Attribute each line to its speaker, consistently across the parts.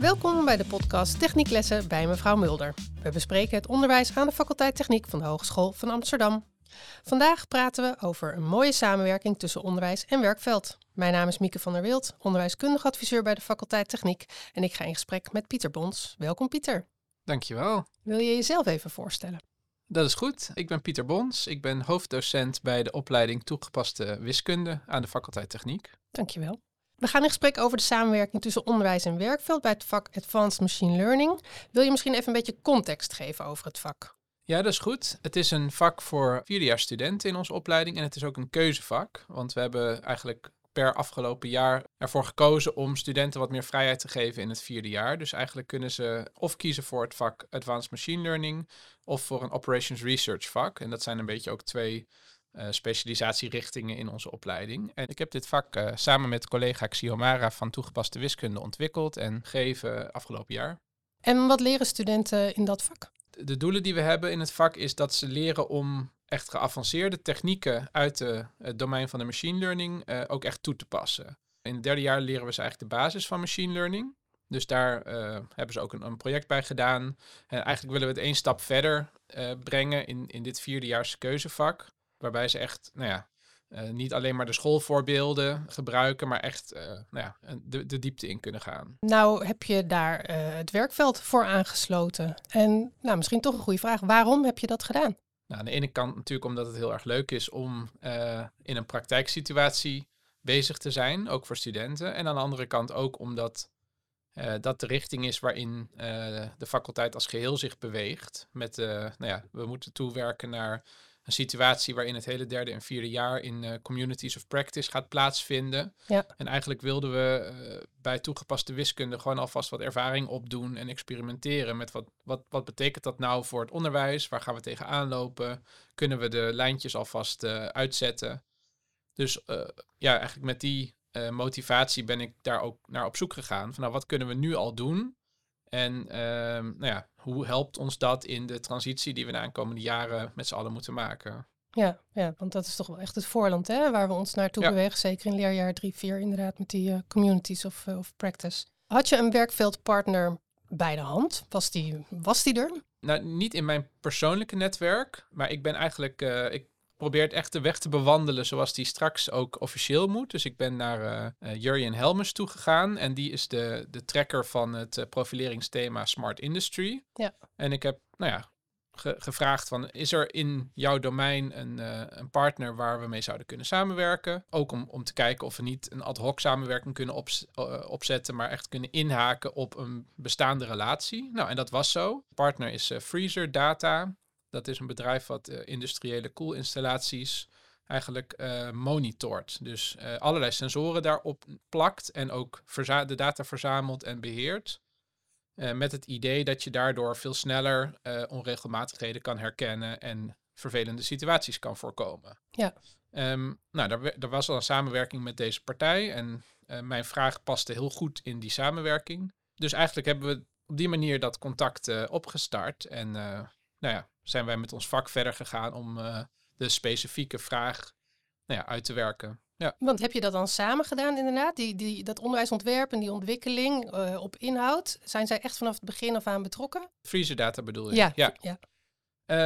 Speaker 1: Welkom bij de podcast Technieklessen bij mevrouw Mulder. We bespreken het onderwijs aan de faculteit Techniek van de Hogeschool van Amsterdam. Vandaag praten we over een mooie samenwerking tussen onderwijs en werkveld. Mijn naam is Mieke van der Wild, onderwijskundig adviseur bij de faculteit Techniek en ik ga in gesprek met Pieter Bons. Welkom Pieter.
Speaker 2: Dankjewel.
Speaker 1: Wil je jezelf even voorstellen?
Speaker 2: Dat is goed. Ik ben Pieter Bons. Ik ben hoofddocent bij de opleiding toegepaste wiskunde aan de faculteit Techniek.
Speaker 1: Dankjewel. We gaan in gesprek over de samenwerking tussen onderwijs en werkveld bij het vak Advanced Machine Learning. Wil je misschien even een beetje context geven over het vak?
Speaker 2: Ja, dat is goed. Het is een vak voor vierdejaars studenten in onze opleiding en het is ook een keuzevak. Want we hebben eigenlijk per afgelopen jaar ervoor gekozen om studenten wat meer vrijheid te geven in het vierde jaar. Dus eigenlijk kunnen ze of kiezen voor het vak Advanced Machine Learning of voor een Operations Research vak. En dat zijn een beetje ook twee uh, specialisatierichtingen in onze opleiding. En ik heb dit vak uh, samen met collega Xiomara van toegepaste wiskunde ontwikkeld en gegeven afgelopen jaar.
Speaker 1: En wat leren studenten in dat vak?
Speaker 2: De doelen die we hebben in het vak is dat ze leren om echt geavanceerde technieken uit de, het domein van de machine learning uh, ook echt toe te passen. In het derde jaar leren we ze eigenlijk de basis van machine learning. Dus daar uh, hebben ze ook een, een, project bij gedaan. En eigenlijk willen we het één stap verder uh, brengen in, in dit vierdejaars keuzevak. Waarbij ze echt, nou ja, uh, niet alleen maar de schoolvoorbeelden gebruiken, maar echt nou ja, de, de diepte in kunnen gaan.
Speaker 1: Nou heb je daar het werkveld voor aangesloten. En nou, misschien toch een goede vraag. Waarom heb je dat gedaan?
Speaker 2: Nou, aan de ene kant natuurlijk omdat het heel erg leuk is om in een praktijksituatie bezig te zijn, ook voor studenten. En aan de andere kant ook omdat dat de richting is waarin de faculteit als geheel zich beweegt. Met, nou ja, we moeten toewerken naar een situatie waarin het hele derde en vierde jaar in communities of practice gaat plaatsvinden.
Speaker 1: Ja.
Speaker 2: En eigenlijk wilden we bij toegepaste wiskunde gewoon alvast wat ervaring opdoen en experimenteren met wat, wat, wat betekent dat nou voor het onderwijs? Waar gaan we tegenaan lopen? Kunnen we de lijntjes alvast uitzetten? Dus ja, eigenlijk met die motivatie ben ik daar ook naar op zoek gegaan. Van nou, wat kunnen we nu al doen? En uh, nou ja, hoe helpt ons dat in de transitie die we de aankomende jaren met z'n allen moeten maken?
Speaker 1: Ja, ja, want dat is toch wel echt het voorland hè, waar we ons naartoe ja. bewegen. Zeker in leerjaar 3, 4 inderdaad met die uh, communities of, uh, of practice. Had je een werkveldpartner bij de hand? Was die, was die er?
Speaker 2: Nou, niet in mijn persoonlijke netwerk, maar ik ben eigenlijk, uh, ik probeert echt de weg te bewandelen zoals die straks ook officieel moet. Dus ik ben naar uh, Jurjen Helmers toegegaan en die is de, de trekker van het uh, profileringsthema Smart Industry.
Speaker 1: Ja.
Speaker 2: En ik heb, nou ja, ge gevraagd van, is er in jouw domein een, een partner waar we mee zouden kunnen samenwerken? Ook om, om te kijken of we niet een ad hoc samenwerking kunnen op, opzetten, maar echt kunnen inhaken op een bestaande relatie. Nou, en dat was zo. De partner is Freezer Data. Dat is een bedrijf wat uh, industriële koelinstallaties eigenlijk uh, monitort. Dus uh, allerlei sensoren daarop plakt en ook de data verzamelt en beheert. met het idee dat je daardoor veel sneller onregelmatigheden kan herkennen en vervelende situaties kan voorkomen.
Speaker 1: Ja.
Speaker 2: Um, nou, daar, er was al een samenwerking met deze partij en mijn vraag paste heel goed in die samenwerking. Dus eigenlijk hebben we op die manier dat contact opgestart en nou ja, zijn wij met ons vak verder gegaan om uh, de specifieke vraag nou ja, uit te werken. Ja.
Speaker 1: Want heb je dat dan samen gedaan inderdaad? Die, die, dat onderwijsontwerp en die ontwikkeling uh, op inhoud, zijn zij echt vanaf het begin af aan betrokken?
Speaker 2: Freezer data bedoel je?
Speaker 1: Ja. Ja, ja.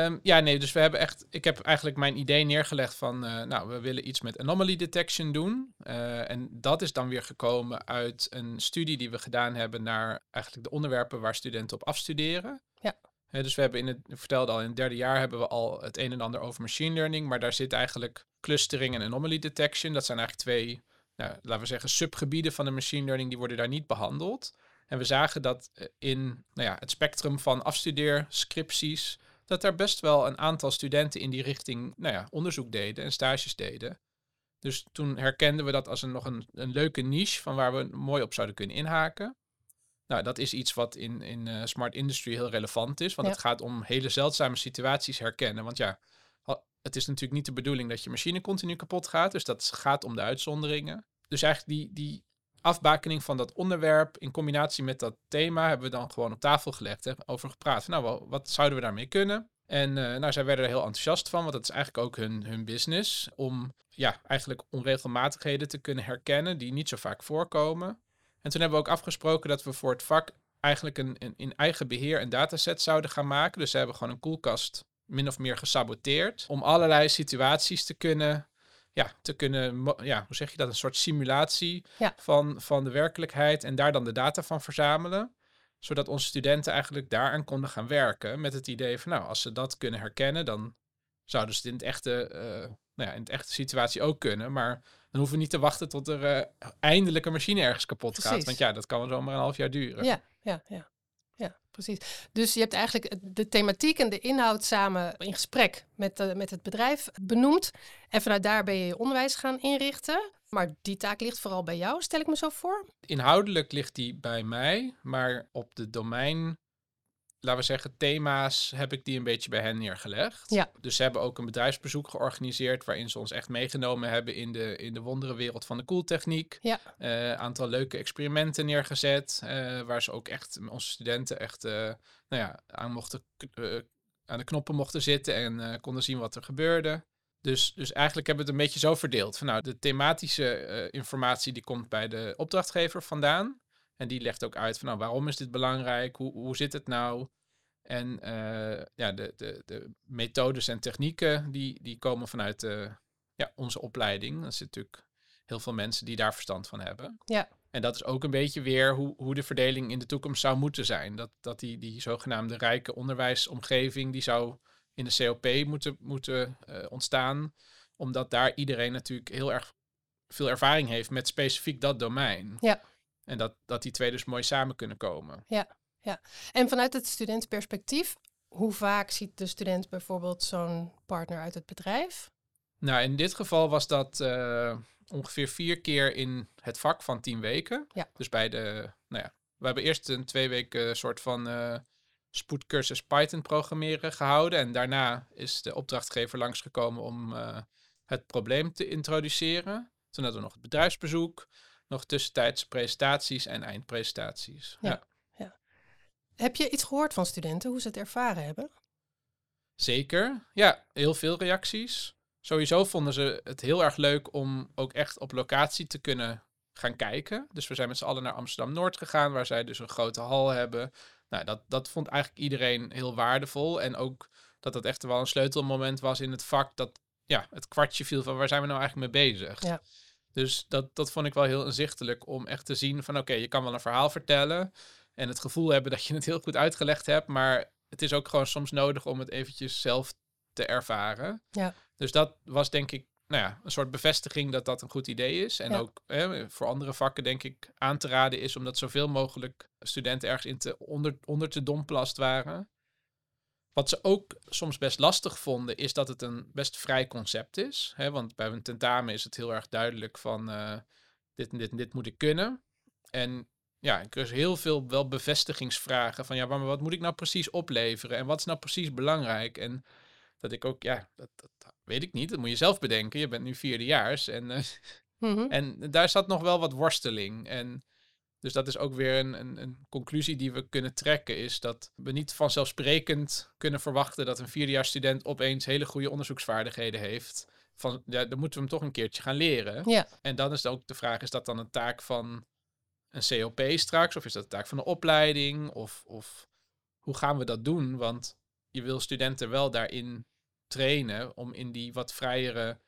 Speaker 2: Um, ja, nee, dus we hebben echt, ik heb eigenlijk mijn idee neergelegd van, uh, nou, we willen iets met anomaly detection doen. Uh, en dat is dan weer gekomen uit een studie die we gedaan hebben naar eigenlijk de onderwerpen waar studenten op afstuderen.
Speaker 1: Ja.
Speaker 2: Dus we hebben in het, vertelde al, in het derde jaar hebben we al het een en ander over machine learning, maar daar zit eigenlijk clustering en anomaly detection. Dat zijn eigenlijk twee, nou, laten we zeggen, subgebieden van de machine learning, die worden daar niet behandeld. En we zagen dat in nou ja, het spectrum van afstudeerscripties, dat er best wel een aantal studenten in die richting nou ja, onderzoek deden en stages deden. Dus toen herkenden we dat als een, nog een, een leuke niche van waar we mooi op zouden kunnen inhaken. Nou, dat is iets wat in, in uh, smart industry heel relevant is. Want
Speaker 1: Ja.
Speaker 2: het gaat om hele zeldzame situaties herkennen. Want ja, het is natuurlijk niet de bedoeling dat je machine continu kapot gaat. Dus dat gaat om de uitzonderingen. Dus eigenlijk die, die afbakening van dat onderwerp in combinatie met dat thema hebben we dan gewoon op tafel gelegd. Hè, over gepraat. Nou, wat zouden we daarmee kunnen? En eh, nou, zij werden er heel enthousiast van, want dat is eigenlijk ook hun, hun business. Om ja, eigenlijk onregelmatigheden te kunnen herkennen die niet zo vaak voorkomen. En toen hebben we ook afgesproken dat we voor het vak eigenlijk een, een, in eigen beheer een dataset zouden gaan maken. Dus ze hebben gewoon een koelkast min of meer gesaboteerd. Om allerlei situaties te kunnen, ja, te kunnen, ja, hoe zeg je dat? Een soort simulatie
Speaker 1: Ja.
Speaker 2: van, van de werkelijkheid en daar dan de data van verzamelen. Zodat onze studenten eigenlijk daaraan konden gaan werken. Met het idee van, nou, als ze dat kunnen herkennen, dan zouden ze het in, het echte, eh, nou ja, in het echte situatie ook kunnen. Maar dan hoeven we niet te wachten tot er eh, eindelijk een machine ergens kapot gaat. Want ja, dat kan wel zomaar een half jaar duren.
Speaker 1: Ja, ja, ja. Ja, precies. Dus je hebt eigenlijk de thematiek en de inhoud samen in gesprek met, eh, met het bedrijf benoemd. En vanuit daar ben je je onderwijs gaan inrichten. Maar die taak ligt vooral bij jou, stel ik me zo voor.
Speaker 2: Inhoudelijk ligt die bij mij, maar op de domein, laten we zeggen, thema's heb ik die een beetje bij hen neergelegd.
Speaker 1: Ja.
Speaker 2: Dus ze hebben ook een bedrijfsbezoek georganiseerd waarin ze ons echt meegenomen hebben in de, in de wonderenwereld van de koeltechniek.
Speaker 1: Ja.
Speaker 2: Eh, aantal leuke experimenten neergezet, eh, waar ze ook echt, onze studenten echt, eh, nou ja, aan, mochten, aan de knoppen mochten zitten en konden zien wat er gebeurde. Dus, dus eigenlijk hebben we het een beetje zo verdeeld. Van, nou, de thematische informatie die komt bij de opdrachtgever vandaan. En die legt ook uit van nou, waarom is dit belangrijk? Hoe, hoe zit het nou? En eh, ja, de, de, de methodes en technieken die, die komen vanuit eh, ja, onze opleiding. Er zitten natuurlijk heel veel mensen die daar verstand van hebben.
Speaker 1: Ja.
Speaker 2: En dat is ook een beetje weer hoe, hoe de verdeling in de toekomst zou moeten zijn. Dat, dat die, die zogenaamde rijke onderwijsomgeving, die zou in de COP moeten, moeten eh, ontstaan. Omdat daar iedereen natuurlijk heel erg veel ervaring heeft met specifiek dat domein.
Speaker 1: Ja.
Speaker 2: En dat, dat die twee dus mooi samen kunnen komen.
Speaker 1: En vanuit het studentenperspectief, hoe vaak ziet de student bijvoorbeeld zo'n partner uit het bedrijf?
Speaker 2: Nou, in dit geval was dat eh, ongeveer vier keer in het vak van tien weken.
Speaker 1: Ja.
Speaker 2: Dus bij de, nou ja, we hebben eerst een twee weken soort van eh, spoedcursus Python programmeren gehouden. En daarna is de opdrachtgever langsgekomen om eh, het probleem te introduceren. Toen hadden we nog het bedrijfsbezoek, nog tussentijdse presentaties en eindpresentaties.
Speaker 1: Ja.
Speaker 2: ja.
Speaker 1: Heb je iets gehoord van studenten, hoe ze het ervaren hebben?
Speaker 2: Zeker. Ja, heel veel reacties. Sowieso vonden ze het heel erg leuk om ook echt op locatie te kunnen gaan kijken. Dus we zijn met z'n allen naar Amsterdam-Noord gegaan, waar zij dus een grote hal hebben. Nou, dat, dat vond eigenlijk iedereen heel waardevol. En ook dat dat echt wel een sleutelmoment was in het vak. Dat ja, het kwartje viel van waar zijn we nou eigenlijk mee bezig.
Speaker 1: Ja.
Speaker 2: Dus dat, dat vond ik wel heel inzichtelijk om echt te zien van oké, je kan wel een verhaal vertellen. En het gevoel hebben dat je het heel goed uitgelegd hebt. Maar het is ook gewoon soms nodig om het eventjes zelf te ervaren.
Speaker 1: Ja.
Speaker 2: Dus dat was denk ik nou ja, een soort bevestiging dat dat een goed idee is. En
Speaker 1: Ja.
Speaker 2: ook hè, voor andere vakken denk ik aan te raden is om dat zoveel mogelijk studenten ergens in te, onder, onder te dompelen als het ware. Wat ze ook soms best lastig vonden, is dat het een best vrij concept is. Hè? Want bij een tentamen is het heel erg duidelijk van eh, dit en dit en dit moet ik kunnen. En ja, ik kreeg heel veel wel bevestigingsvragen van ja, maar wat moet ik nou precies opleveren? En wat is nou precies belangrijk? En dat ik ook, ja, dat, dat weet ik niet. Dat moet je zelf bedenken. Je bent nu vierdejaars en, eh,
Speaker 1: Mhm.
Speaker 2: en daar zat nog wel wat worsteling. En dus dat is ook weer een, een, een conclusie die we kunnen trekken, is dat we niet vanzelfsprekend kunnen verwachten dat een vierdejaarsstudent opeens hele goede onderzoeksvaardigheden heeft. Van, ja, dan moeten we hem toch een keertje gaan leren.
Speaker 1: Ja,
Speaker 2: En dan is ook de vraag, is dat dan een taak van een COP straks? Of is dat een taak van de opleiding? Of, of hoe gaan we dat doen? Want je wil studenten wel daarin trainen om in die wat vrijere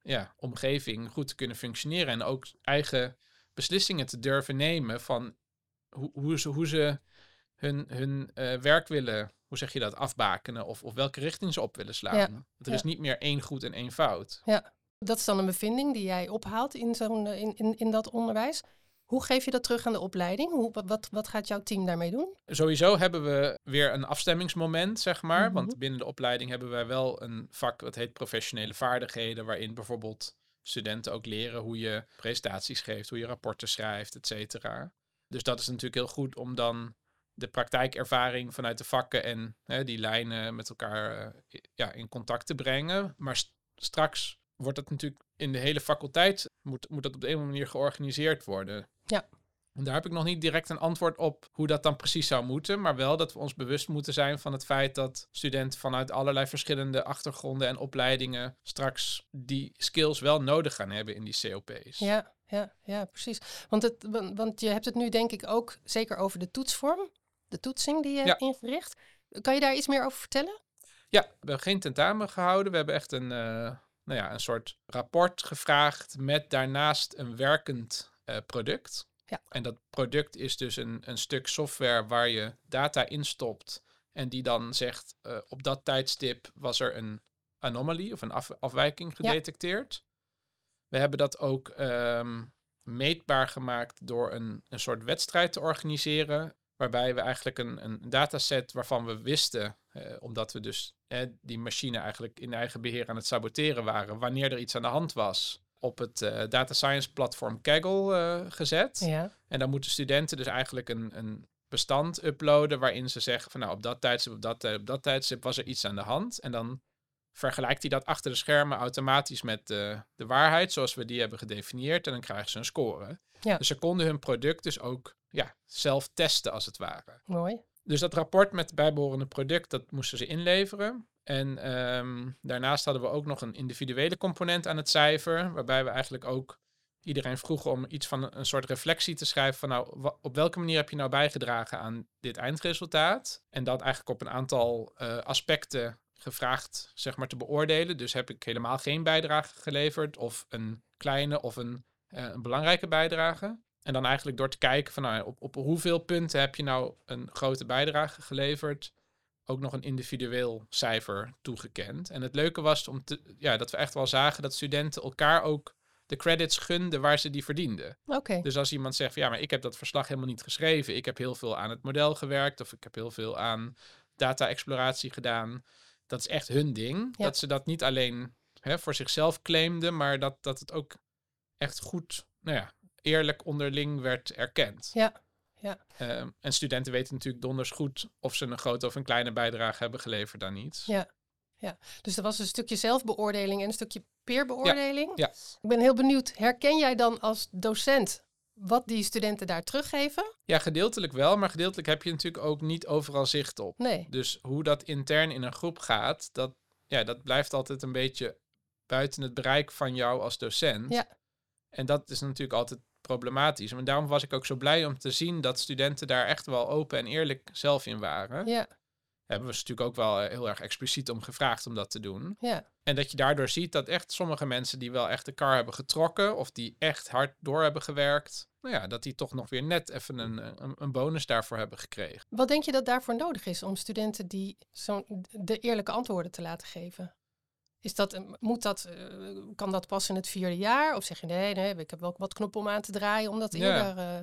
Speaker 2: ja, omgeving goed te kunnen functioneren. En ook eigen beslissingen te durven nemen van hoe, hoe ze, hoe ze hun, hun eh, werk willen, hoe zeg je dat, afbakenen. Of, of welke richting ze op willen slaan.
Speaker 1: Ja,
Speaker 2: er
Speaker 1: ja.
Speaker 2: is niet meer één goed en één fout.
Speaker 1: dat is dan een bevinding die jij ophaalt in, zo'n, eh, in, in, in dat onderwijs. Hoe geef je dat terug aan de opleiding? Hoe, wat- wat, wat gaat jouw team daarmee doen?
Speaker 2: Sowieso hebben we weer een afstemmingsmoment, zeg maar.
Speaker 1: Mhm.
Speaker 2: Want binnen de opleiding hebben wij wel een vak dat heet professionele vaardigheden, waarin bijvoorbeeld studenten ook leren hoe je presentaties geeft, hoe je rapporten schrijft, et cetera. Dus dat is natuurlijk heel goed om dan de praktijkervaring vanuit de vakken en hè, die lijnen met elkaar eh, ja, in contact te brengen. Maar st- straks wordt dat natuurlijk in de hele faculteit, moet, moet dat op de een of andere manier georganiseerd worden.
Speaker 1: Ja.
Speaker 2: En daar heb ik nog niet direct een antwoord op hoe dat dan precies zou moeten. Maar wel dat we ons bewust moeten zijn van het feit dat studenten vanuit allerlei verschillende achtergronden en opleidingen straks die skills wel nodig gaan hebben in die COP's.
Speaker 1: Ja, ja, ja, precies. Want, het, want, je hebt het nu denk ik ook zeker over de toetsvorm. de toetsing die je
Speaker 2: Ja.
Speaker 1: hebt ingericht. Kan je daar iets meer over vertellen?
Speaker 2: Ja, we hebben geen tentamen gehouden. We hebben echt een, eh, nou ja, een soort rapport gevraagd met daarnaast een werkend eh, product.
Speaker 1: Ja.
Speaker 2: En dat product is dus een, een stuk software waar je data instopt en die dan zegt eh, op dat tijdstip was er een anomalie of een af- afwijking
Speaker 1: Ja.
Speaker 2: gedetecteerd. We hebben dat ook ehm, meetbaar gemaakt door een, een soort wedstrijd te organiseren. Waarbij we eigenlijk een, een dataset waarvan we wisten, eh, omdat we dus eh, die machine eigenlijk in eigen beheer aan het saboteren waren, wanneer er iets aan de hand was, op het eh, data science platform Kaggle eh, gezet.
Speaker 1: Ja.
Speaker 2: En dan moeten studenten dus eigenlijk een, een bestand uploaden waarin ze zeggen van nou op dat tijdstip, op dat, tijd- op dat tijdstip was er iets aan de hand. En dan vergelijkt hij dat achter de schermen automatisch met de, de waarheid zoals we die hebben gedefinieerd en dan krijgen ze een score.
Speaker 1: Ja.
Speaker 2: Dus ze konden hun product dus ook ja, zelf testen als het ware.
Speaker 1: Mooi.
Speaker 2: Dus dat rapport met het bijbehorende product, dat moesten ze inleveren. En ehm, daarnaast hadden we ook nog een individuele component aan het cijfer, waarbij we eigenlijk ook iedereen vroegen om iets van een, soort reflectie te schrijven van nou, op welke manier heb je nou bijgedragen aan dit eindresultaat? En dat eigenlijk op een aantal eh, aspecten gevraagd, zeg maar, te beoordelen. Dus heb ik helemaal geen bijdrage geleverd of een kleine of een, eh, een belangrijke bijdrage. En dan eigenlijk door te kijken van nou, op, op hoeveel punten heb je nou een grote bijdrage geleverd, ook nog een individueel cijfer toegekend. En het leuke was om te, ja, dat we echt wel zagen dat studenten elkaar ook de credits gunden waar ze die verdienden.
Speaker 1: Oké.
Speaker 2: Dus als iemand zegt van ja, maar ik heb dat verslag helemaal niet geschreven. Ik heb heel veel aan het model gewerkt of ik heb heel veel aan data-exploratie gedaan. Dat is echt hun ding.
Speaker 1: Ja.
Speaker 2: Dat ze dat niet alleen hè, voor zichzelf claimden, maar dat, dat het ook echt goed, nou ja, eerlijk onderling werd erkend.
Speaker 1: Ja. Ja.
Speaker 2: Ehm, en studenten weten natuurlijk donders goed of ze een grote of een kleine bijdrage hebben geleverd dan niet.
Speaker 1: Ja. Ja. Dus er was een stukje zelfbeoordeling en een stukje peerbeoordeling.
Speaker 2: ja.
Speaker 1: Ik ben heel benieuwd, herken jij dan als docent wat die studenten daar teruggeven?
Speaker 2: Ja, gedeeltelijk wel, maar gedeeltelijk heb je natuurlijk ook niet overal zicht op.
Speaker 1: Nee.
Speaker 2: Dus hoe dat intern in een groep gaat, dat, ja, dat blijft altijd een beetje buiten het bereik van jou als docent.
Speaker 1: Ja.
Speaker 2: En dat is natuurlijk altijd problematisch. En daarom was ik ook zo blij om te zien dat studenten daar echt wel open en eerlijk zelf in waren.
Speaker 1: Ja.
Speaker 2: Hebben we ze natuurlijk ook wel eh, heel erg expliciet om gevraagd om dat te doen.
Speaker 1: Ja.
Speaker 2: En dat je daardoor ziet dat echt sommige mensen die wel echt de kar hebben getrokken of die echt hard door hebben gewerkt, nou ja, dat die toch nog weer net even een, een, een bonus daarvoor hebben gekregen.
Speaker 1: Wat denk je dat daarvoor nodig is om studenten die zo'n de eerlijke antwoorden te laten geven? Is dat, moet dat, eh, kan dat pas in het vierde jaar? Of zeg je nee, nee, ik heb wel wat knoppen om aan te draaien om dat
Speaker 2: Ja.
Speaker 1: eerder. eh,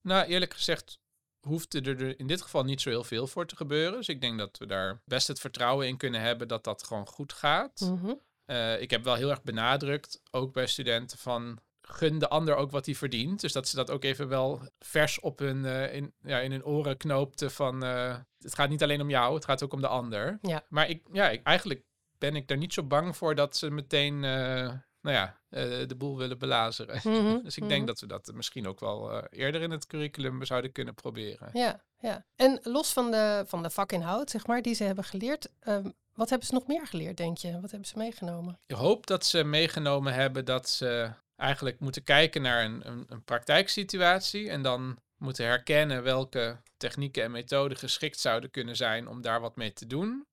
Speaker 2: Nou, eerlijk gezegd hoeft er in dit geval niet zo heel veel voor te gebeuren. Dus ik denk dat we daar best het vertrouwen in kunnen hebben dat dat gewoon goed gaat.
Speaker 1: mhm.
Speaker 2: Eh, ik heb wel heel erg benadrukt, ook bij studenten, van gun de ander ook wat hij verdient. Dus dat ze dat ook even wel vers op hun, in, ja, in hun oren knoopten van... het gaat niet alleen om jou, het gaat ook om de ander.
Speaker 1: Ja.
Speaker 2: Maar ik, ja, ik, eigenlijk ben ik er niet zo bang voor dat ze meteen eh, nou ja, eh, de boel willen belazeren.
Speaker 1: Mhm,
Speaker 2: Dus ik denk
Speaker 1: mhm.
Speaker 2: dat we dat misschien ook wel eh, eerder in het curriculum zouden kunnen proberen.
Speaker 1: Ja, ja. En los van de, van de vakinhoud, zeg maar, die ze hebben geleerd, ehm, wat hebben ze nog meer geleerd, denk je? Wat hebben ze meegenomen?
Speaker 2: Ik hoop dat ze meegenomen hebben dat ze eigenlijk moeten kijken naar een, een, een praktijksituatie en dan moeten herkennen welke technieken en methoden geschikt zouden kunnen zijn om daar wat mee te doen.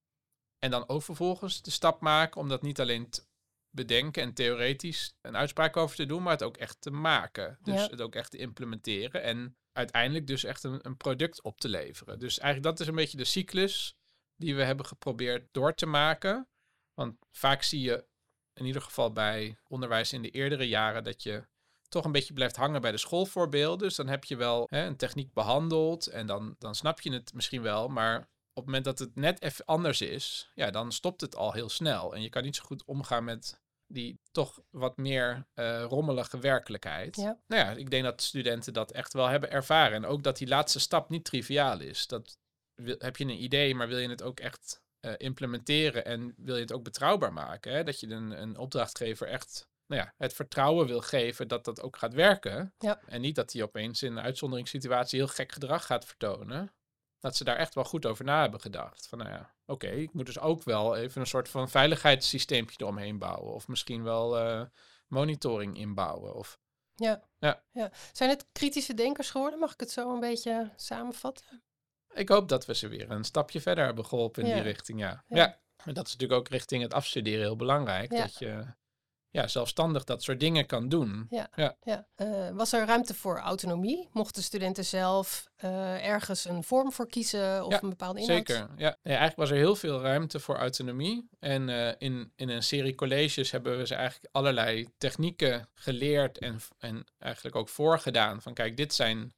Speaker 2: En dan ook vervolgens de stap maken om dat niet alleen te bedenken en theoretisch een uitspraak over te doen, maar het ook echt te maken. Dus
Speaker 1: Ja.
Speaker 2: het ook echt te implementeren en uiteindelijk dus echt een, een product op te leveren. Dus eigenlijk dat is een beetje de cyclus die we hebben geprobeerd door te maken. Want vaak zie je in ieder geval bij onderwijs in de eerdere jaren dat je toch een beetje blijft hangen bij de schoolvoorbeelden. Dus dan heb je wel hè, een techniek behandeld en dan, dan snap je het misschien wel, maar op het moment dat het net even anders is, ja, dan stopt het al heel snel. En je kan niet zo goed omgaan met die toch wat meer eh, rommelige werkelijkheid.
Speaker 1: Ja.
Speaker 2: Nou ja, ik denk dat studenten dat echt wel hebben ervaren. En ook dat die laatste stap niet triviaal is. Dat wil, heb je een idee, maar wil je het ook echt eh, implementeren en wil je het ook betrouwbaar maken? Hè? Dat je een, een opdrachtgever echt nou ja, het vertrouwen wil geven dat dat ook gaat werken.
Speaker 1: Ja.
Speaker 2: En niet dat hij opeens in een uitzonderingssituatie heel gek gedrag gaat vertonen. Dat ze daar echt wel goed over na hebben gedacht. Van nou ja, oké, ik moet dus ook wel even een soort van veiligheidssysteempje eromheen bouwen. Of misschien wel eh, monitoring inbouwen. Of
Speaker 1: Ja.
Speaker 2: Ja.
Speaker 1: ja. Zijn het kritische denkers geworden? Mag ik het zo een beetje samenvatten?
Speaker 2: Ik hoop dat we ze weer een stapje verder hebben geholpen in
Speaker 1: Ja.
Speaker 2: die richting, ja.
Speaker 1: Ja.
Speaker 2: ja. En dat is natuurlijk ook richting het afstuderen heel belangrijk.
Speaker 1: Ja.
Speaker 2: Dat je ja, zelfstandig dat soort dingen kan doen.
Speaker 1: Ja.
Speaker 2: Ja.
Speaker 1: Ja. Eh, was er ruimte voor autonomie? Mochten studenten zelf eh, ergens een vorm voor kiezen of
Speaker 2: Ja,
Speaker 1: een bepaalde inhoud?
Speaker 2: Zeker, ja. Nee, eigenlijk was er heel veel ruimte voor autonomie. En eh, in, in een serie colleges hebben we ze eigenlijk allerlei technieken geleerd en, en eigenlijk ook voorgedaan. Van kijk, dit zijn,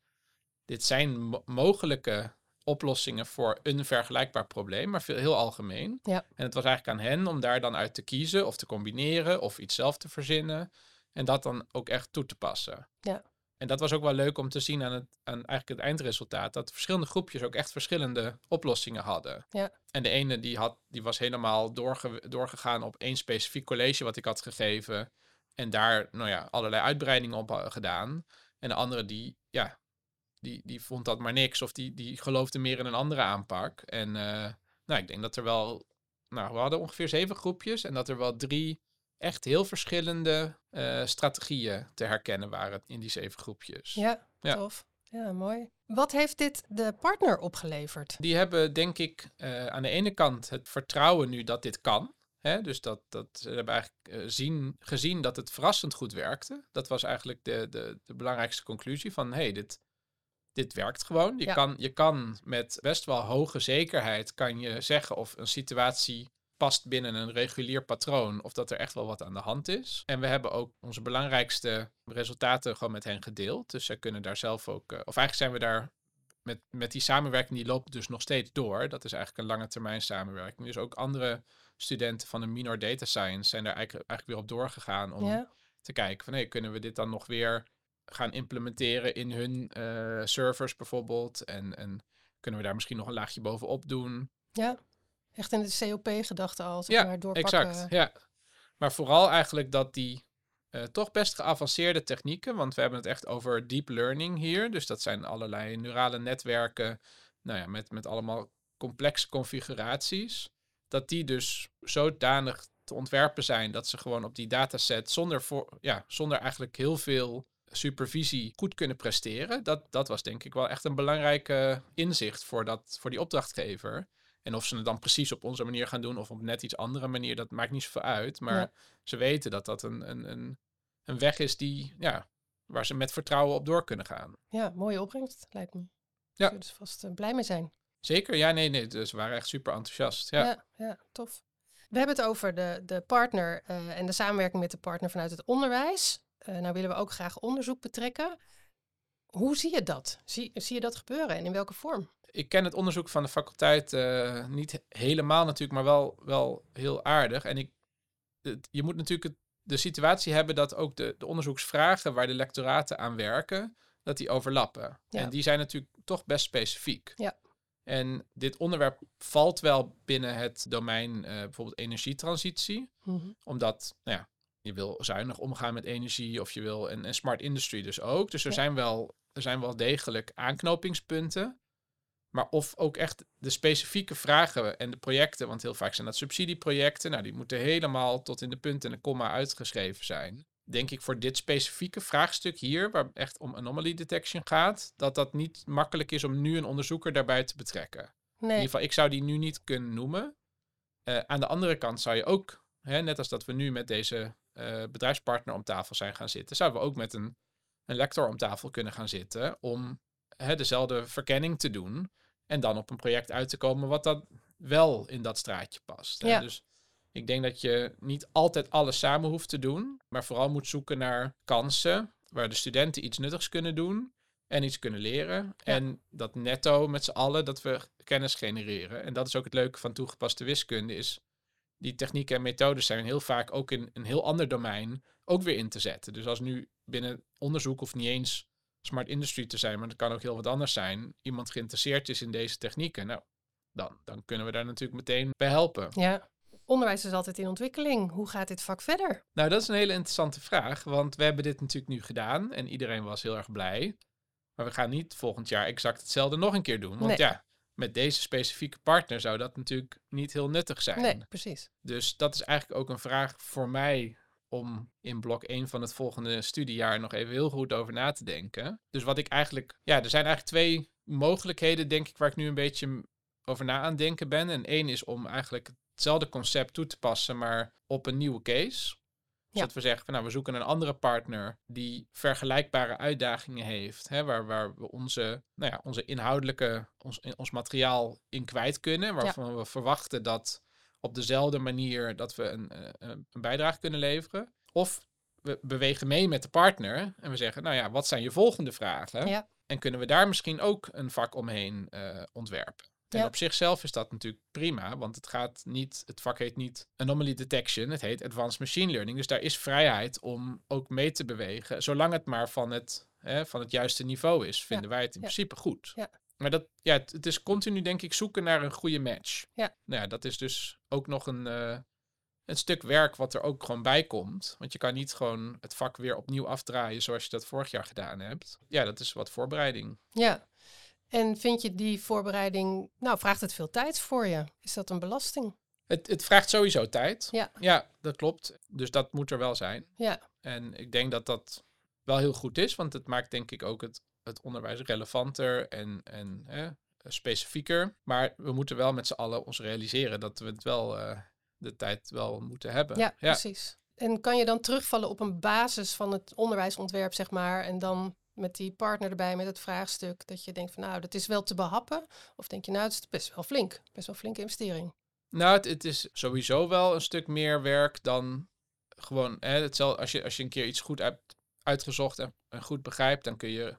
Speaker 2: dit zijn mo- mogelijke oplossingen voor een vergelijkbaar probleem, maar veel, heel algemeen.
Speaker 1: Ja.
Speaker 2: En het was eigenlijk aan hen om daar dan uit te kiezen of te combineren of iets zelf te verzinnen. En dat dan ook echt toe te passen.
Speaker 1: Ja.
Speaker 2: En dat was ook wel leuk om te zien aan, het, aan eigenlijk het eindresultaat. Dat verschillende groepjes ook echt verschillende oplossingen hadden.
Speaker 1: Ja.
Speaker 2: En de ene die, had, die was helemaal doorge, doorgegaan op één specifiek college wat ik had gegeven. En daar nou ja, allerlei uitbreidingen op had gedaan. En de andere die, ja, die, die vond dat maar niks. Of die, die geloofde meer in een andere aanpak. En eh, nou, ik denk dat er wel... Nou, we hadden ongeveer zeven groepjes. En dat er wel drie echt heel verschillende eh, strategieën te herkennen waren in die zeven groepjes.
Speaker 1: Ja,
Speaker 2: Ja.
Speaker 1: tof. Ja, mooi. Wat heeft dit de partner opgeleverd?
Speaker 2: Die hebben denk ik eh, aan de ene kant het vertrouwen nu dat dit kan. Hè? Dus dat, dat ze hebben eigenlijk zien, gezien dat het verrassend goed werkte. Dat was eigenlijk de, de, de belangrijkste conclusie van hey, dit, dit werkt gewoon. Je,
Speaker 1: Ja.
Speaker 2: kan, je kan met best wel hoge zekerheid kan je zeggen of een situatie past binnen een regulier patroon of dat er echt wel wat aan de hand is. En we hebben ook onze belangrijkste resultaten gewoon met hen gedeeld. Dus zij kunnen daar zelf ook, eh, of eigenlijk zijn we daar met, met die samenwerking, die loopt dus nog steeds door. Dat is eigenlijk een lange termijn samenwerking. Dus ook andere studenten van de minor data science zijn daar eigenlijk, eigenlijk weer op doorgegaan om
Speaker 1: Ja,
Speaker 2: te kijken van hey, kunnen we dit dan nog weer gaan implementeren in hun eh, servers bijvoorbeeld. En, en kunnen we daar misschien nog een laagje bovenop doen.
Speaker 1: ja. Echt in de COP-gedachte al, zeg
Speaker 2: Ja,
Speaker 1: maar, doorpakken.
Speaker 2: Exact, ja. Maar vooral eigenlijk dat die eh, toch best geavanceerde technieken, want we hebben het echt over deep learning hier. Dus dat zijn allerlei neurale netwerken, nou ja, met, met allemaal complexe configuraties. Dat die dus zodanig te ontwerpen zijn dat ze gewoon op die dataset zonder, voor, ja, zonder eigenlijk heel veel supervisie goed kunnen presteren. Dat, dat was denk ik wel echt een belangrijke inzicht voor, dat, voor die opdrachtgever. En of ze het dan precies op onze manier gaan doen of op net iets andere manier, dat maakt niet zoveel uit. Maar
Speaker 1: Ja.
Speaker 2: ze weten dat dat een, een, een, een weg is die, ja, waar ze met vertrouwen op door kunnen gaan.
Speaker 1: Ja, mooie opbrengst, lijkt me.
Speaker 2: Ja.
Speaker 1: Zullen ze vast eh, blij mee zijn.
Speaker 2: Zeker, ja, nee, nee. Dus we waren echt super enthousiast. Ja.
Speaker 1: Ja, ja, tof. We hebben het over de, de partner eh, en de samenwerking met de partner vanuit het onderwijs. Eh nou willen we ook graag onderzoek betrekken. Hoe zie je dat? Zie, zie je dat gebeuren en in welke vorm?
Speaker 2: Ik ken het onderzoek van de faculteit eh, niet he- helemaal natuurlijk, maar wel, wel heel aardig. En ik, het- je moet natuurlijk het, de situatie hebben dat ook de, de onderzoeksvragen waar de lectoraten aan werken, dat die overlappen.
Speaker 1: Ja.
Speaker 2: En die zijn natuurlijk toch best specifiek.
Speaker 1: Ja.
Speaker 2: En dit onderwerp valt wel binnen het domein eh, bijvoorbeeld energietransitie. Omdat, nou ja, je wil zuinig omgaan met energie of je wil en, en smart industry dus ook. Dus er,
Speaker 1: Ja.
Speaker 2: zijn wel, er zijn wel degelijk aanknopingspunten. Maar of ook echt de specifieke vragen en de projecten, want heel vaak zijn dat subsidieprojecten, nou die moeten helemaal tot in de punt en de komma uitgeschreven zijn. Denk ik voor dit specifieke vraagstuk hier, waar het echt om anomaly detection gaat, dat dat niet makkelijk is om nu een onderzoeker daarbij te betrekken. In
Speaker 1: Nee,
Speaker 2: ieder geval, ik zou die nu niet kunnen noemen. Eh, aan de andere kant zou je ook, hè, net als dat we nu met deze eh, bedrijfspartner om tafel zijn gaan zitten, zouden we ook met een, een lector om tafel kunnen gaan zitten om hè, dezelfde verkenning te doen en dan op een project uit te komen wat dan wel in dat straatje past. hè.
Speaker 1: Ja.
Speaker 2: Dus ik denk dat je niet altijd alles samen hoeft te doen, maar vooral moet zoeken naar kansen waar de studenten iets nuttigs kunnen doen en iets kunnen leren. En dat netto met z'n allen, dat we kennis genereren. En dat is ook het leuke van toegepaste wiskunde, is die technieken en methodes zijn heel vaak ook in een heel ander domein ook weer in te zetten. Dus als nu binnen onderzoek hoeft niet eens smart industry te zijn, maar dat kan ook heel wat anders zijn. Iemand geïnteresseerd is in deze technieken, nou, dan, dan kunnen we daar natuurlijk meteen bij helpen.
Speaker 1: ja. Onderwijs is altijd in ontwikkeling. Hoe gaat dit vak verder?
Speaker 2: Nou, dat is een hele interessante vraag, want we hebben dit natuurlijk nu gedaan en iedereen was heel erg blij. Maar we gaan niet volgend jaar exact hetzelfde nog een keer doen. Want
Speaker 1: Nee.
Speaker 2: ja, met deze specifieke partner zou dat natuurlijk niet heel nuttig zijn.
Speaker 1: Nee, precies.
Speaker 2: Dus dat is eigenlijk ook een vraag voor mij om in blok 1 van het volgende studiejaar nog even heel goed over na te denken. Dus wat ik eigenlijk, ja, er zijn eigenlijk twee mogelijkheden, denk ik, waar ik nu een beetje over na aan denken ben. En één is om eigenlijk hetzelfde concept toe te passen, maar op een nieuwe case. Dus
Speaker 1: Ja.
Speaker 2: dat we zeggen, van, nou, we zoeken een andere partner die vergelijkbare uitdagingen heeft, hè, waar, waar we onze, nou ja, onze inhoudelijke, ons, ons materiaal in kwijt kunnen, waarvan we verwachten dat op dezelfde manier dat we een, eh, een een bijdrage kunnen leveren. Of we bewegen mee met de partner en we zeggen, nou ja, wat zijn je volgende vragen?
Speaker 1: Ja.
Speaker 2: En kunnen we daar misschien ook een vak omheen eh, ontwerpen? En
Speaker 1: Ja.
Speaker 2: op zichzelf is dat natuurlijk prima, want het gaat niet, het vak heet niet anomaly detection, het heet advanced machine learning. Dus daar is vrijheid om ook mee te bewegen, zolang het maar van het, hè, van het juiste niveau is, vinden wij het in
Speaker 1: ja.
Speaker 2: principe goed.
Speaker 1: Ja.
Speaker 2: Maar dat, ja, het, het is continu denk ik zoeken naar een goede match.
Speaker 1: Ja.
Speaker 2: Nou ja, dat is dus ook nog een, eh, een stuk werk wat er ook gewoon bij komt. Want je kan niet gewoon het vak weer opnieuw afdraaien zoals je dat vorig jaar gedaan hebt. Ja, dat is wat voorbereiding.
Speaker 1: Ja. En vind je die voorbereiding, nou vraagt het veel tijd voor je? Is dat een belasting?
Speaker 2: Het, het vraagt sowieso tijd.
Speaker 1: Ja.
Speaker 2: ja, dat klopt. Dus dat moet er wel zijn.
Speaker 1: Ja,
Speaker 2: En ik denk dat dat wel heel goed is, want het maakt denk ik ook het, het onderwijs relevanter en, en hè, specifieker. Maar we moeten wel met z'n allen ons realiseren dat we het wel eh, de tijd wel moeten hebben.
Speaker 1: ja, precies. En kan je dan terugvallen op een basis van het onderwijsontwerp, zeg maar, en dan met die partner erbij met het vraagstuk, dat je denkt van nou, dat is wel te behappen? Of denk je nou, het is best wel flink, best wel flinke investering.
Speaker 2: Nou, het, het is sowieso wel een stuk meer werk dan gewoon hè, hetzelfde. Als je, als je een keer iets goed hebt uitgezocht en, en goed begrijpt, dan kun je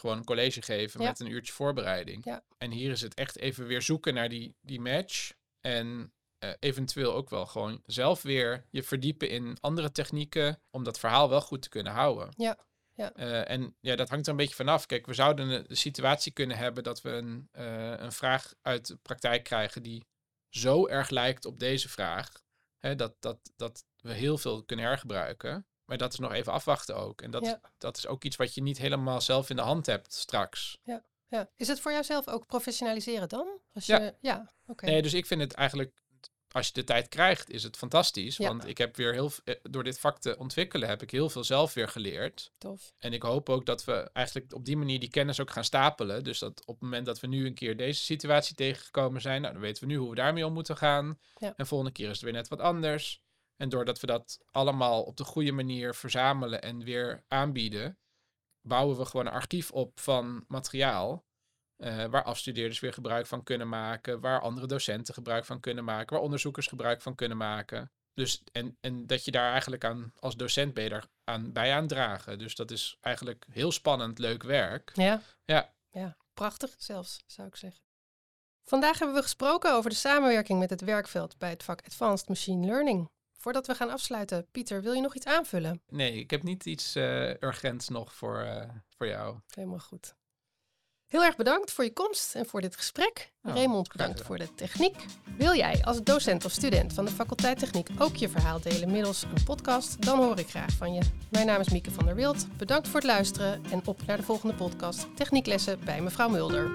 Speaker 2: gewoon een college geven
Speaker 1: Ja.
Speaker 2: met een uurtje voorbereiding.
Speaker 1: Ja.
Speaker 2: En hier is het echt even weer zoeken naar die, die match. En eh, eventueel ook wel gewoon zelf weer je verdiepen in andere technieken om dat verhaal wel goed te kunnen houden.
Speaker 1: Ja, ja.
Speaker 2: Eh, en ja, dat hangt er een beetje vanaf. Kijk, we zouden een- de situatie kunnen hebben dat we een, eh, een vraag uit de praktijk krijgen die zo erg lijkt op deze vraag, hè, dat, dat, dat we heel veel kunnen hergebruiken. Maar dat is nog even afwachten ook. En dat,
Speaker 1: Ja.
Speaker 2: dat is ook iets wat je niet helemaal zelf in de hand hebt straks.
Speaker 1: Ja. Is het voor jouzelf ook professionaliseren dan? Als
Speaker 2: Ja.
Speaker 1: je, ja, oké.
Speaker 2: Nee, dus ik vind het eigenlijk, als je de tijd krijgt, is het fantastisch.
Speaker 1: Ja.
Speaker 2: Want ik heb weer heel, eh, door dit vak te ontwikkelen, heb ik heel veel zelf weer geleerd.
Speaker 1: Tof.
Speaker 2: En ik hoop ook dat we eigenlijk op die manier die kennis ook gaan stapelen. Dus dat op het moment dat we nu een keer deze situatie tegengekomen zijn, nou, dan weten we nu hoe we daarmee om moeten gaan.
Speaker 1: Ja.
Speaker 2: En volgende keer is het weer net wat anders. En doordat we dat allemaal op de goede manier verzamelen en weer aanbieden, bouwen we gewoon een archief op van materiaal. Eh, waar afstudeerders weer gebruik van kunnen maken, waar andere docenten gebruik van kunnen maken, waar onderzoekers gebruik van kunnen maken. Dus, en, en dat je daar eigenlijk aan, als docent ben je daar aan, bij aan dragen. Dus dat is eigenlijk heel spannend, leuk werk.
Speaker 1: Ja.
Speaker 2: Ja.
Speaker 1: Ja, prachtig zelfs, zou ik zeggen. Vandaag hebben we gesproken over de samenwerking met het werkveld bij het vak Advanced Machine Learning. Voordat we gaan afsluiten, Pieter, wil je nog iets aanvullen?
Speaker 2: Nee, ik heb niet iets eh, urgents nog voor, eh, voor jou.
Speaker 1: Helemaal goed. Heel erg bedankt voor je komst en voor dit gesprek.
Speaker 2: Oh,
Speaker 1: Raymond, bedankt voor de techniek. Wil jij als docent of student van de faculteit Techniek ook je verhaal delen middels een podcast? Dan hoor ik graag van je. Mijn naam is Mieke van der Wild. Bedankt voor het luisteren en op naar de volgende podcast Technieklessen bij mevrouw Mulder.